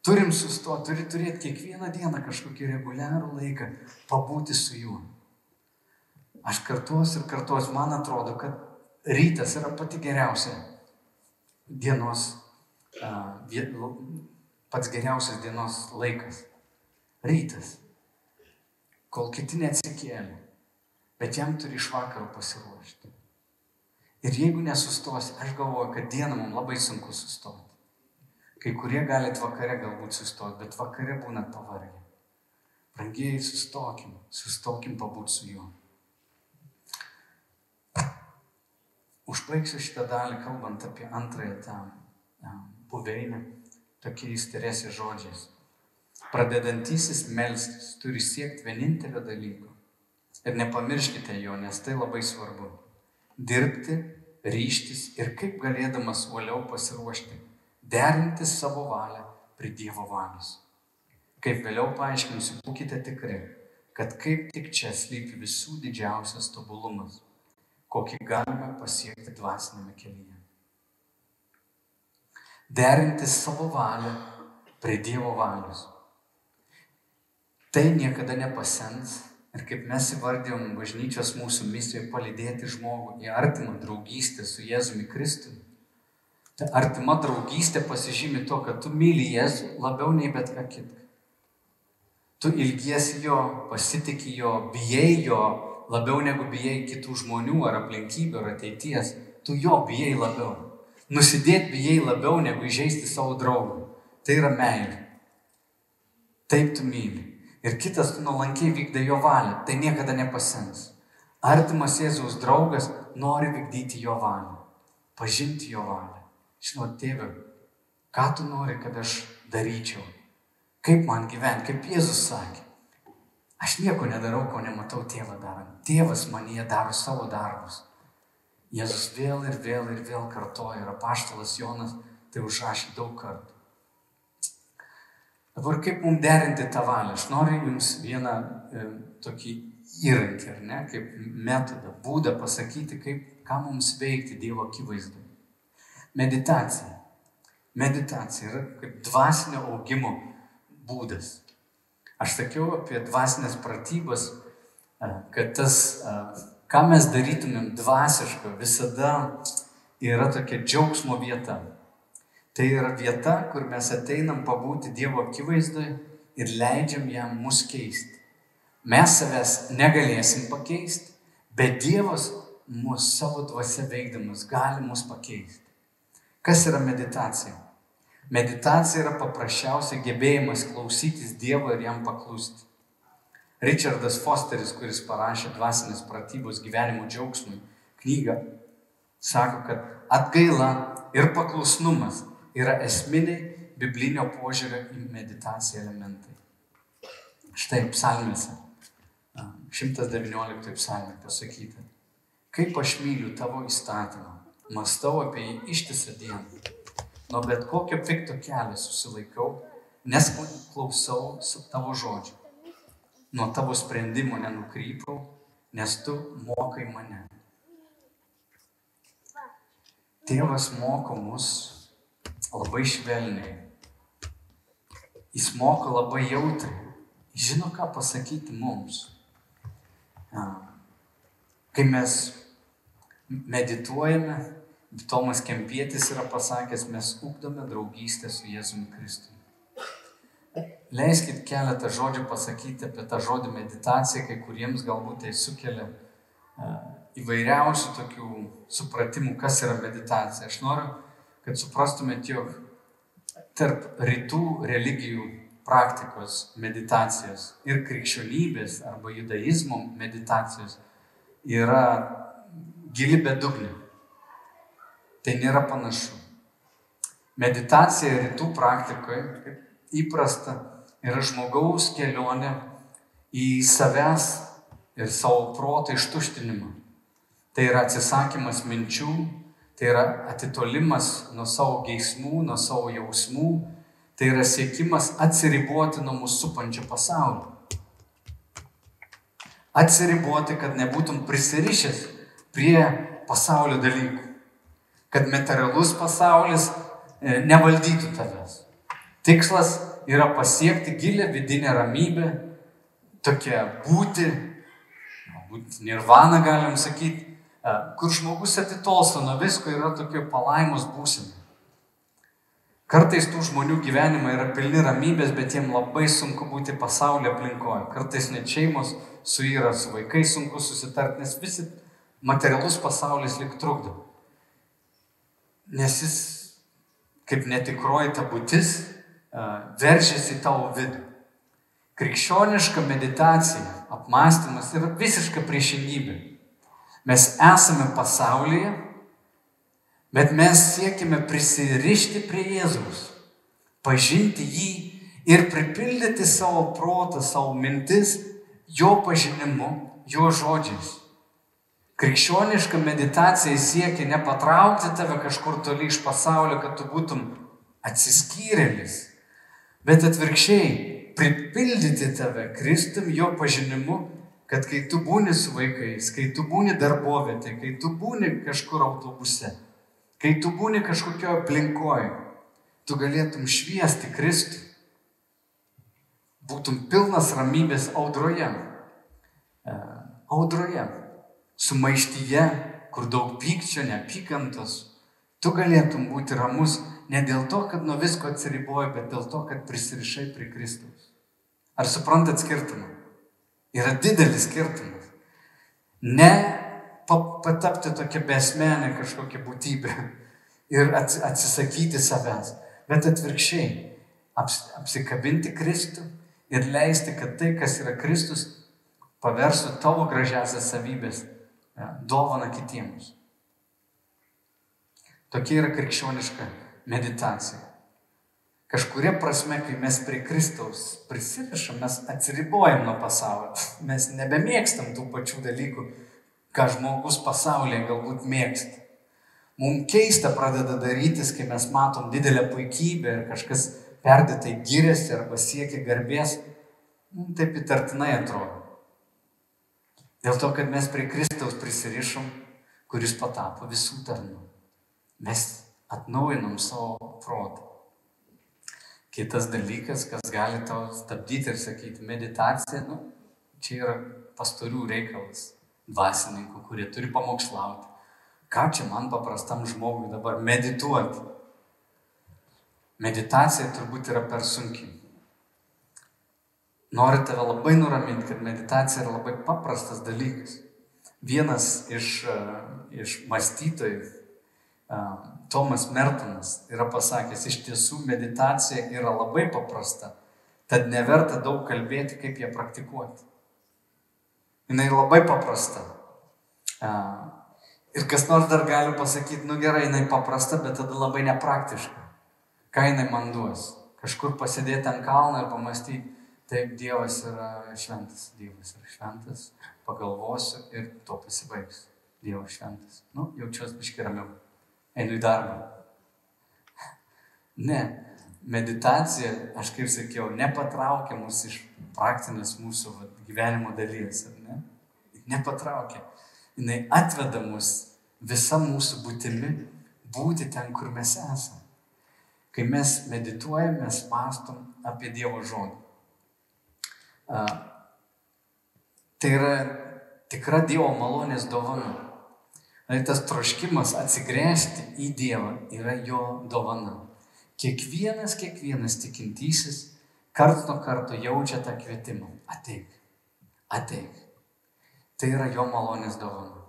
Turim sustoti, turi turėti kiekvieną dieną kažkokį reguliarų laiką pabūti su juo. Aš kartuos ir kartuos, man atrodo, kad rytas yra pati geriausia dienos, pats geriausias dienos laikas. Rytas. Kol kiti neatsikėlė. Bet jam turi iš vakaro pasiruošti. Ir jeigu nesustosi, aš galvoju, kad dieną mums labai sunku sustoti. Kai kurie galit vakare galbūt sustoti, bet vakare būnat pavargę. Brangiai, sustokim, sustokim pabūti su juo. Užbaigsiu šitą dalį, kalbant apie antrąją tą buveinę, tokiais teresės žodžiais. Pradedantysis melstis turi siekti vienintelio dalyko. Ir nepamirškite jo, nes tai labai svarbu. Dirbti, ryštis ir kaip galėdamas uoliau pasiruošti derinti savo valią prie Dievo valios. Kaip vėliau paaiškinsiu, būkite tikri, kad kaip tik čia slypi visų didžiausias tobulumas, kokį galime pasiekti dvasinėme kelyje. Derinti savo valią prie Dievo valios. Tai niekada nepasens ir kaip mes įvardėjom bažnyčios mūsų misijoje palydėti žmogų į artimą draugystę su Jėzumi Kristumi Ta artima draugystė pasižymi to, kad tu myli Jėzų labiau nei bet ką kitą. Tu ilgiesi jo, pasitikė jo, bijai jo labiau negu bijai kitų žmonių ar aplinkybių ar ateities. Tu jo bijai labiau. Nusidėti bijai labiau negu įžeisti savo draugą. Tai yra meilė. Taip tu myli. Ir kitas nuolankiai vykdai jo valią. Tai niekada nepasens. Artimas Jėzaus draugas nori vykdyti jo valią. Pažinti jo valią. Žinot, tėve, ką tu nori, kad aš daryčiau? Kaip man gyventi, kaip Jėzus sakė. Aš nieko nedarau, ko nematau tėvą darant. Tėvas manyje daro savo darbus. Jėzus vėl ir vėl ir vėl kartoja ir apaštalas Jonas tai užrašė daug kartų. Dabar kaip mums derinti tą valią? Aš noriu Jums vieną e, tokį įrankį, ar ne, kaip metodą, būdą pasakyti, kaip, ką mums veikti Dievo akivaizdoje. Meditacija. Meditacija yra kaip dvasinio augimo būdas. Aš sakiau apie dvasinės pratybas, kad tas, ką mes darytumėm dvasiško, visada yra tokia džiaugsmo vieta. Tai yra vieta, kur mes ateinam pabūti Dievo akivaizdoje ir leidžiam jam mus keisti. Mes savęs negalėsim pakeisti, bet Dievas mūsų savo dvasia veikdamas gali mus pakeisti. Kas yra meditacija? Meditacija yra paprasčiausiai gebėjimas klausytis Dievo ir jam paklusti. Richardas Fosteris, kuris parašė dvasinės pratybos gyvenimo džiaugsmui knygą, sako, kad atgaila ir paklusnumas yra esminiai biblinio požiūrio į meditaciją elementai. Štai psalmėse, 119 psalmė pasakyta, kaip aš myliu tavo įstatymą, mąstau apie jį ištisą dieną. Nuo bet kokio pikto kelio susilaikau, nes klausau tavo žodžių. nuo tavo sprendimo nenukrypau, nes tu mokai mane. Tėvas moko mus labai švelniai. Jis moko labai jautriai. Žino, ką pasakyti mums. Kai mes medituojame, Tomas Kempietis yra pasakęs, mes ūkdome draugystę su Jėzumi Kristumi. Leiskit keletą žodžių pasakyti apie tą žodį meditacija, kai kuriems galbūt tai sukelia įvairiausių tokių supratimų, kas yra meditacija. Aš noriu, kad suprastumėt, jog tarp rytų religijų praktikos meditacijos ir krikščionybės arba judaizmo meditacijos yra gili bedugnė. Tai nėra panašu. Meditacija rytų praktikoje, kaip įprasta, yra žmogaus kelionė į savęs ir savo protą ištuštinimą. Tai yra atsisakymas minčių, tai yra atitolimas nuo savo geismų, nuo savo jausmų, tai yra siekimas atsiriboti nuo mūsų supančio pasaulio. Atsiriboti, kad nebūtum prisirišęs prie pasaulio dalykų. Kad materialus pasaulis e, nevaldytų tavęs. Tikslas yra pasiekti gilę vidinę ramybę, tokia būti, galbūt nirvana galim sakyti, kur žmogus atitolsta nuo visko yra tokia palaimos būsena. Kartais tų žmonių gyvenimai yra pilni ramybės, bet jiem labai sunku būti pasaulio aplinkoje. Kartais net šeimos suyra, su vaikais sunku susitarti, nes visi materialus pasaulis lik trukdo. Nes jis, kaip netikroji ta būtis, veržiasi į tavo vidų. Krikščioniška meditacija, apmąstymas yra visiška priešingybė. Mes esame pasaulyje, bet mes siekime prisirišti prie Jėzaus, pažinti jį ir pripildyti savo protą, savo mintis jo pažinimu, jo žodžiais. Krikščioniška meditacija siekia nepatraukti tave kažkur toli iš pasaulio, kad tu būtum atsiskyrėlis, bet atvirkščiai pripildyti tave Kristum jo pažinimu, kad kai tu būni su vaikais, kai tu būni darbovietė, kai tu būni kažkur autobuse, kai tu būni kažkokio aplinkoje, tu galėtum šviesti Kristų, būtum pilnas ramybės audroje, e, audroje, sumaištyje, kur daug pykčio, neapykantos, tu galėtum būti ramus ne dėl to, kad nuo visko atsiriboji, bet dėl to, kad prisirišai prie Kristaus. Ar suprantat skirtumą? Yra didelis skirtumas. Ne patapti tokia besmenė kažkokia būtybė [laughs] ir atsisakyti savęs, bet atvirkščiai apsikabinti Kristų ir leisti, kad tai, kas yra Kristus, paversų tavo gražiasias savybės dovana kitiems. Tokia yra krikščioniška meditacija. Kažkuria prasme, kai mes prie Kristaus prisirišam, mes atsiribojam nuo pasaulio. Mes nebemėgstam tų pačių dalykų, ką žmogus pasaulyje galbūt mėgsta. Mums keista pradeda darytis, kai mes matom didelę puikybę ir kažkas perdėtai giriasi arba siekia garbės. Mums taip įtartinai atrodo. Dėl to, kad mes prie Kristaus prisirišom, kuris patapo visų tarnų. Mes atnaujinam savo protą. Kitas dalykas, kas gali tau stabdyti ir sakyti, meditacija, nu, čia yra pastorių reikalas, dvasininkų, kurie turi pamokslauti. Ką čia man paprastam žmogui dabar medituoti? Meditacija turbūt yra per sunkiai. Noriu tave labai nuraminti, kad meditacija yra labai paprastas dalykas. Vienas iš, iš mąstytojų, Tomas Mertonas yra pasakęs, iš tiesų meditacija yra labai paprasta, tad neverta daug kalbėti, kaip ją praktikuoti. Jis labai paprasta. Ir kas nors dar gali pasakyti, nu gerai, jinai paprasta, bet tada labai nepraktiška. Ką jinai man duos? Kažkur pasėdėti ant kalno ir pamastyti, taip, Dievas yra šventas, Dievas yra šventas, pagalvosiu ir to pasibaigs. Dievas šventas. Nu, jaučiuosi biški ramiau einu į darbą. Ne, meditacija, aš kaip sakiau, nepatraukia mus iš praktinės mūsų va, gyvenimo dalies, ar ne? Nepatraukia. Jis atveda mus visą mūsų būtimi būti ten, kur mes esame. Kai mes medituojame, mes mastom apie Dievo žodį. Tai yra tikra Dievo malonės dovana. Tai tas troškimas atsigręžti į Dievą yra jo dovana. Kiekvienas, kiekvienas tikintysis karts nuo karto jaučia tą kvietimą. Ateik, ateik. Tai yra jo malonės dovana.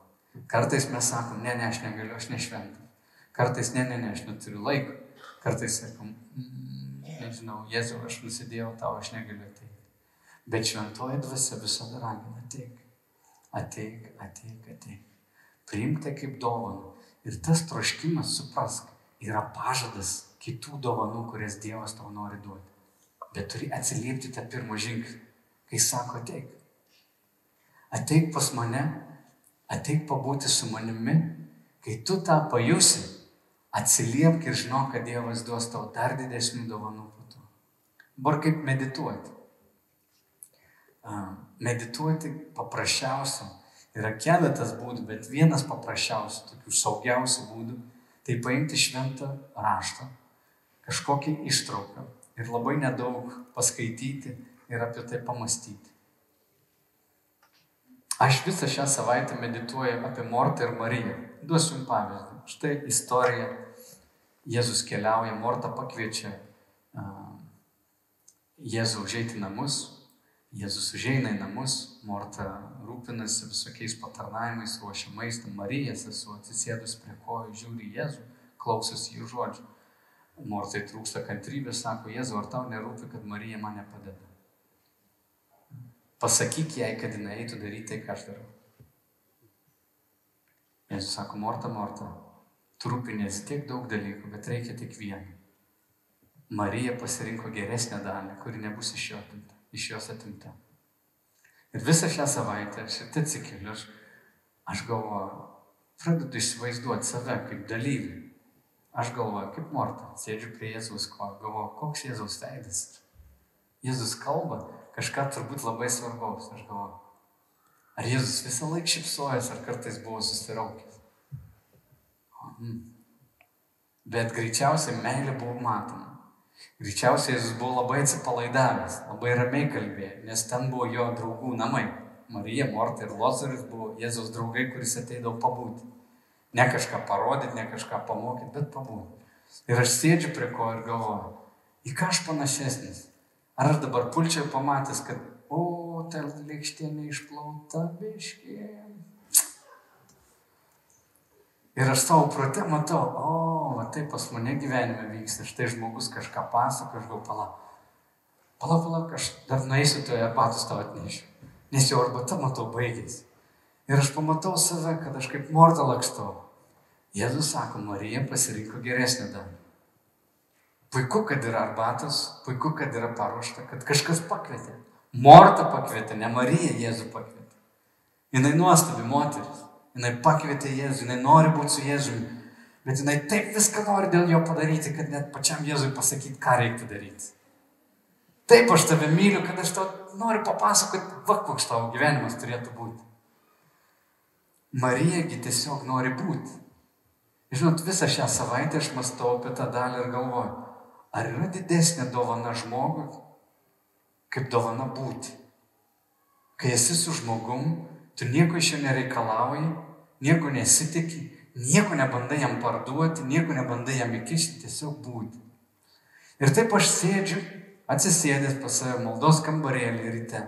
Kartais mes sakom, ne, ne, aš negaliu, aš nešventas. Kartais, ne, ne, ne, aš neturiu laiko. Kartais sakom, mm, nežinau, Jėzau, aš nusidėjau tau, aš negaliu ateiti. Bet šventoji dvasia visada ragina, ateik, ateik, ateik, ateik. Priimk tai kaip dovaną. Ir tas troškimas, suprask, yra pažadas kitų dovanų, kurias Dievas tau nori duoti. Bet turi atsiliepti tą pirmą žingsnį, kai sako ateik. Ateik pas mane, ateik pabūti su manimi, kai tu tą pajusi, atsiliepk ir žinok, kad Dievas duos tau dar didesnių dovanų po to. Dabar kaip medituoti. Medituoti paprasčiausia. Yra keletas būdų, bet vienas paprasčiausių, tokių saugiausių būdų, tai paimti šventą raštą, kažkokį ištrauką ir labai nedaug paskaityti ir apie tai pamastyti. Aš visą šią savaitę medituoju apie Mortą ir Mariją. Duosiu jums pavyzdį. Štai istorija. Jėzus keliauja, Morta pakviečia uh, Jėzų užeiti namus. Jėzus užeina į namus, Morta rūpinasi visokiais patarnavimais, ruošia maistą. Marija sesuo atsisėdus prie kojų, žiūri Jėzų, klausosi jų žodžių. Mortai trūksta kantrybės, sako, Jėzu, ar tau nerūpi, kad Marija mane padeda? Pasakyk jai, kad jinai eitų daryti tai, ką aš darau. Jėzus sako, Morta, Morta, tu rūpinėsi tiek daug dalykų, bet reikia tik vieną. Marija pasirinko geresnę dalį, kuri nebus iš, jo atimta, iš jos atimta. Ir visą šią savaitę aš ir atsikeliu, aš, aš galvoju, pradedu įsivaizduoti save kaip dalyvį. Aš galvoju, kaip Morta, sėdžiu prie Jėzaus kojų, galvoju, koks Jėzaus veidas. Jėzus kalba, kažką turbūt labai svarbaus. Aš galvoju, ar Jėzus visą laiką šipsojęs, ar kartais buvo susiraukęs. Hmm. Bet greičiausiai meilė buvo matoma. Greičiausiai Jėzus buvo labai atsipalaidavęs, labai ramiai kalbėjo, nes ten buvo jo draugų namai. Marija, Morta ir Lozorius buvo Jėzaus draugai, kuris ateidavo pabūti. Ne kažką parodyti, ne kažką pamokyti, bet pabūti. Ir aš sėdžiu prie ko ir galvoju, į ką aš panašesnis. Ar aš dabar pulčiau pamatęs, kad, o, ta lėkštė neišplauta biškė. Ir aš savo prate matau, o, va taip pas mane gyvenime vyksta, štai žmogus kažką pasako, aš gal pala. Pala, pala, aš dar nueisiu toje arbatos tau atnešiu. Nes jau arbata, matau, baigėsi. Ir aš pamatau save, kad aš kaip morta lakstau. Jėzus sako, Marija pasirinko geresnę dalį. Puiku, kad yra arbatos, puiku, kad yra paruošta, kad kažkas pakvietė. Morta pakvietė, ne Marija Jėzų pakvietė. Jinai nuostabi moteris. Jinai pakvietė Jėzų, jinai nori būti su Jėzumi. Bet jinai taip viską nori dėl jo padaryti, kad net pačiam Jėzui pasakyti, ką reikia daryti. Taip aš tave myliu, kad aš tau noriu papasakoti, va, koks tavo gyvenimas turėtų būti. Marijagi tiesiog nori būti. Žinot, visą šią savaitę aš mastau apie tą dalį ir galvoju, Ar yra didesnė dovana žmogui, kaip dovana būti? Kai esi su žmogum, tu nieko iš jo nereikalauji, nieko nesitikė, nieko nebandai jam parduoti, nieko nebandai jam įkišti, tiesiog būti. Ir taip aš sėdžiu, atsisėdęs pas save maldos kambarėlį ryte.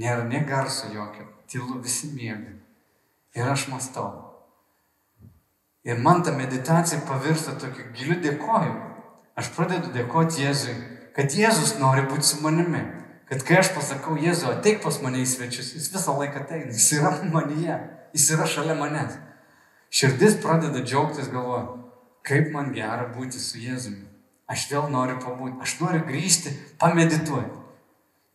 Nėra ne garso jokio, tylu visi miega. Ir aš mastau. Ir man ta meditacija pavirsta tokiu giliu dėkojimu. Aš pradedu dėkoti Jėzui, kad Jėzus nori būti su manimi. Kad kai aš pasakau Jėzu, ateik pas mane į svečius, jis visą laiką ateina, jis yra manyje, jis yra šalia manęs. Širdis pradeda džiaugtis, galvoja, kaip man gera būti su Jėzumi. Aš vėl noriu pabūti, aš noriu grįžti, pamedituoti.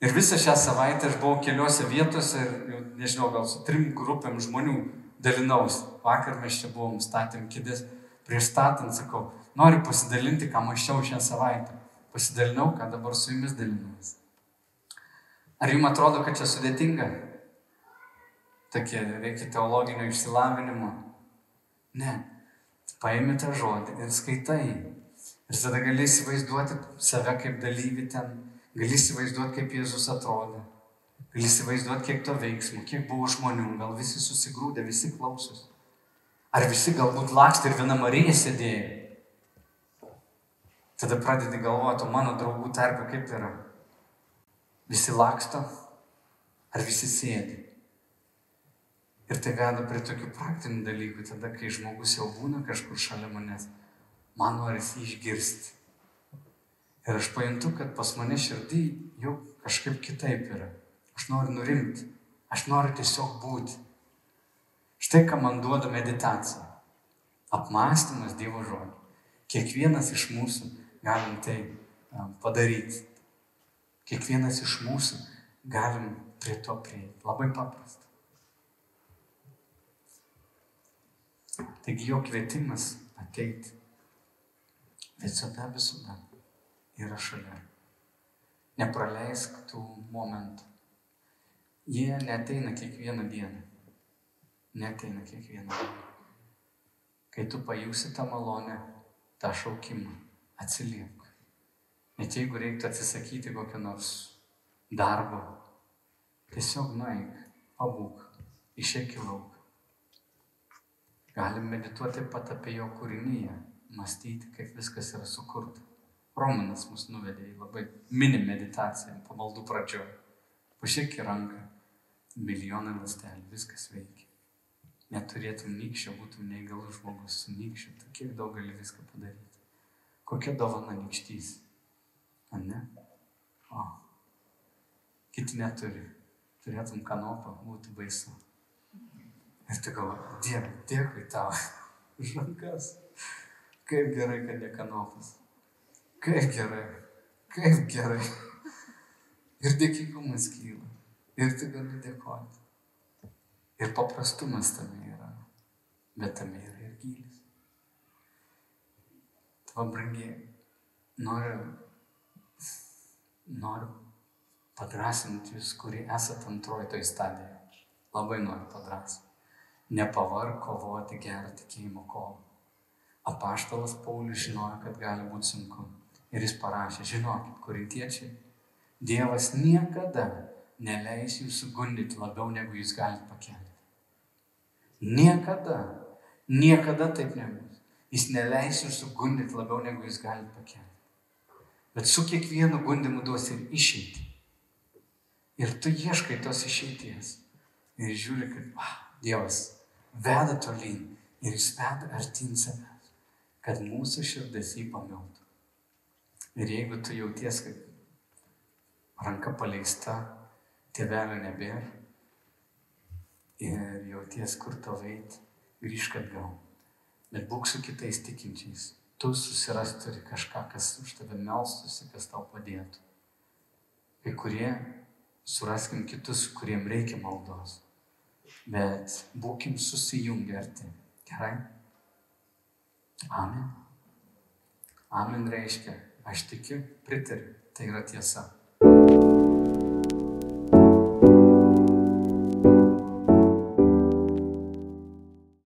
Ir visą šią savaitę aš buvau keliose vietose ir, nežinau, gal su trim grupėm žmonių dalinausi. Vakar mes čia buvom, statėm kėdės, prieš statant sakau, Noriu pasidalinti, ką mačiau šią savaitę. Pasidalinau, ką dabar su jumis dalinuosi. Ar jums atrodo, kad čia sudėtinga? Tokie reikia teologinio išsilavinimo. Ne. Paimi tą žodį ir skaitai. Ir tada gali įsivaizduoti save kaip dalyvį ten, gali įsivaizduoti, kaip Jėzus atrodė, gali įsivaizduoti, kiek to veiksmo, kiek buvo žmonių, gal visi susigrūdė, visi klausus. Ar visi galbūt lakstė ir viena Marija sėdėjo. Tada pradedi galvoti, o mano draugų tarpe kaip yra. Visi laksto, ar visi sėdi. Ir tai veda prie tokių praktinių dalykų, tada kai žmogus jau būna kažkur šalia manęs, man norisi išgirsti. Ir aš pajuntu, kad pas mane širdį jau kažkaip kitaip yra. Aš noriu nurimti, aš noriu tiesiog būti. Štai ką man duoda meditacija. Apmąstymas Dievo žodžio. Kiekvienas iš mūsų galim tai padaryti. Kiekvienas iš mūsų galim prie to prieiti. Labai paprasta. Taigi jo kvietimas ateiti visada visada yra šalia. Nepraleisk tų momentų. Jie neteina kiekvieną dieną. Neteina kiekvieną dieną. Kai tu pajusi tą malonę, tą šaukimą, atsiliek. Net jeigu reiktų atsisakyti kokio nors darbo, tiesiog nueik, pabūk, išeik į lauką. Galim medituoti pat apie jo kūrinyje, mąstyti, kaip viskas yra sukurta. Romanas mus nuvedė į labai mini meditaciją, pamaldų pradžioje. Pažiūrėk į ranką, milijonai lastelių, viskas veikia. Neturėtum nykščio, būtum neįgalus žmogus su nykščiu, tai kiek daug gali viską padaryti. Kokia dovana nykštys? Ar ne? O. Kiti neturi. Turėtum kanopą, būtų baisu. Ir tu galvoji, Dieve, dėkui tau už rankas. Kaip gerai, kad ne kanopas. Kaip gerai, kaip gerai. Ir dėkingumas kyla. Ir tu gali dėkoti. Ir paprastumas tame yra. Bet tame yra ir gylis. Tavo brangiai, noriu noriu padrasinti jūs, kurie esate antroji toj stadijoje. Labai noriu padrasinti. Nepavark kovoti gerą tikėjimo kovą. Apaštalas Paulius žinojo, kad gali būti sunku. Ir jis parašė, žinokit, korintiečiai, Dievas niekada neleis jūsų gundyti labiau, negu jūs galite pakelti. Niekada, niekada taip nebus. Jis neleis jūsų gundyti labiau, negu jūs galite pakelti. Bet su kiekvienu gundimu duosi ir išeitį. Ir tu ieškai tos išeities. Ir žiūri, kad va, Dievas veda tolyn ir jis veda artin savęs, kad mūsų širdis jį pamiltų. Ir jeigu tu jauties, kad ranka paleista, tėvelio nebėra ir jauties, kur to veit, grįžk atgal. Bet būk su kitais tikinčiais tu susiras turi kažką, kas už tave melstusi, kas tau padėtų. Kai kurie suraskim kitus, kuriem reikia maldos. Bet būkim susijungę arti. Gerai? Amen. Amen reiškia, aš tikiu, pritariu, tai yra tiesa.